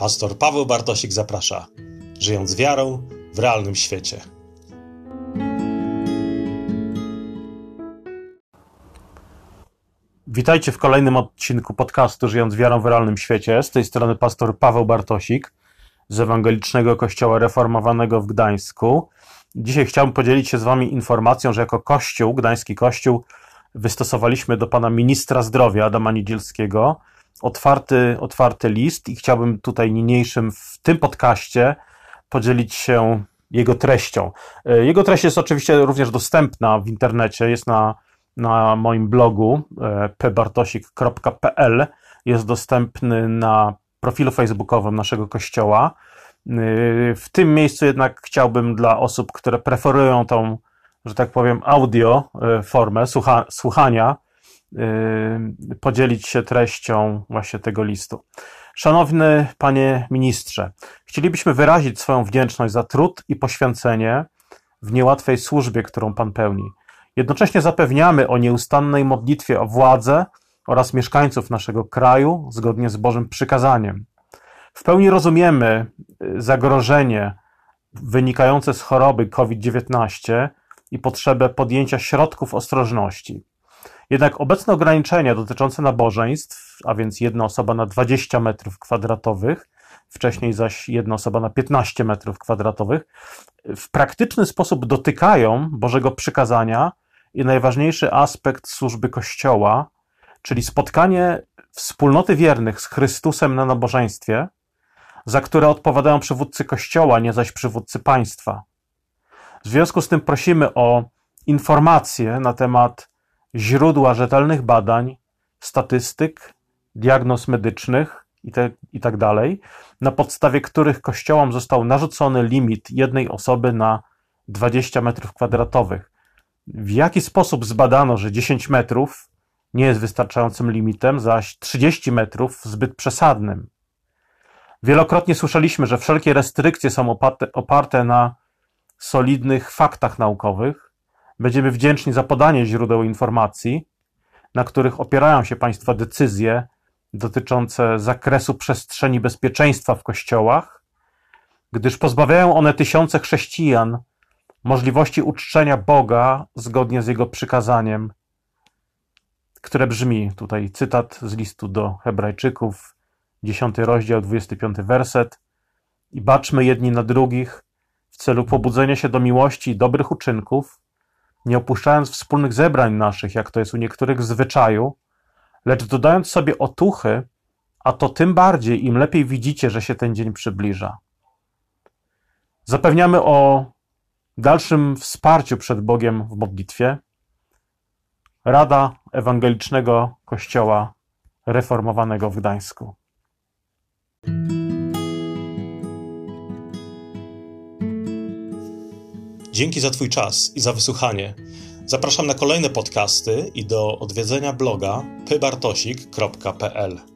Pastor Paweł Bartosik zaprasza, żyjąc wiarą w realnym świecie. Witajcie w kolejnym odcinku podcastu Żyjąc wiarą w realnym świecie. Z tej strony pastor Paweł Bartosik z Ewangelicznego Kościoła Reformowanego w Gdańsku. Dzisiaj chciałbym podzielić się z Wami informacją, że jako Kościół, Gdański Kościół, wystosowaliśmy do pana ministra zdrowia Adama Niedzielskiego otwarty, otwarty list i chciałbym tutaj niniejszym w tym podcaście podzielić się jego treścią. E, jego treść jest oczywiście również dostępna w internecie, jest na, na moim blogu e, pbartosik.pl, jest dostępny na profilu facebookowym naszego kościoła. E, w tym miejscu jednak chciałbym dla osób, które preferują tą, że tak powiem, audio formę słucha, słuchania, podzielić się treścią właśnie tego listu. Szanowny panie ministrze, chcielibyśmy wyrazić swoją wdzięczność za trud i poświęcenie w niełatwej służbie, którą pan pełni. Jednocześnie zapewniamy o nieustannej modlitwie o władzę oraz mieszkańców naszego kraju zgodnie z Bożym przykazaniem. W pełni rozumiemy y, zagrożenie wynikające z choroby COVID-19 i potrzebę podjęcia środków ostrożności. Jednak obecne ograniczenia dotyczące nabożeństw, a więc jedna osoba na 20 metrów kwadratowych, wcześniej zaś jedna osoba na 15 metrów kwadratowych, w praktyczny sposób dotykają Bożego przykazania i najważniejszy aspekt służby Kościoła, czyli spotkanie wspólnoty wiernych z Chrystusem na nabożeństwie, za które odpowiadają przywódcy Kościoła, nie zaś przywódcy państwa. W związku z tym prosimy o informacje na temat źródła rzetelnych badań, statystyk, diagnoz medycznych itd., tak na podstawie których kościołom został narzucony limit jednej osoby na 20 metrów kwadratowych. W jaki sposób zbadano, że 10 metrów nie jest wystarczającym limitem, zaś 30 metrów zbyt przesadnym? Wielokrotnie słyszeliśmy, że wszelkie restrykcje są oparte, oparte na solidnych faktach naukowych, Będziemy wdzięczni za podanie źródeł informacji, na których opierają się Państwa decyzje dotyczące zakresu przestrzeni bezpieczeństwa w kościołach, gdyż pozbawiają one tysiące chrześcijan możliwości uczczenia Boga zgodnie z Jego przykazaniem, które brzmi, tutaj cytat z listu do Hebrajczyków, 10 rozdział, 25 werset. I baczmy jedni na drugich w celu pobudzenia się do miłości i dobrych uczynków, nie opuszczając wspólnych zebrań naszych, jak to jest u niektórych w zwyczaju, lecz dodając sobie otuchy, a to tym bardziej, im lepiej widzicie, że się ten dzień przybliża. Zapewniamy o dalszym wsparciu przed Bogiem w modlitwie. Rada Ewangelicznego Kościoła Reformowanego w Gdańsku. Dzięki za Twój czas i za wysłuchanie. Zapraszam na kolejne podcasty i do odwiedzenia bloga pybartosik.pl.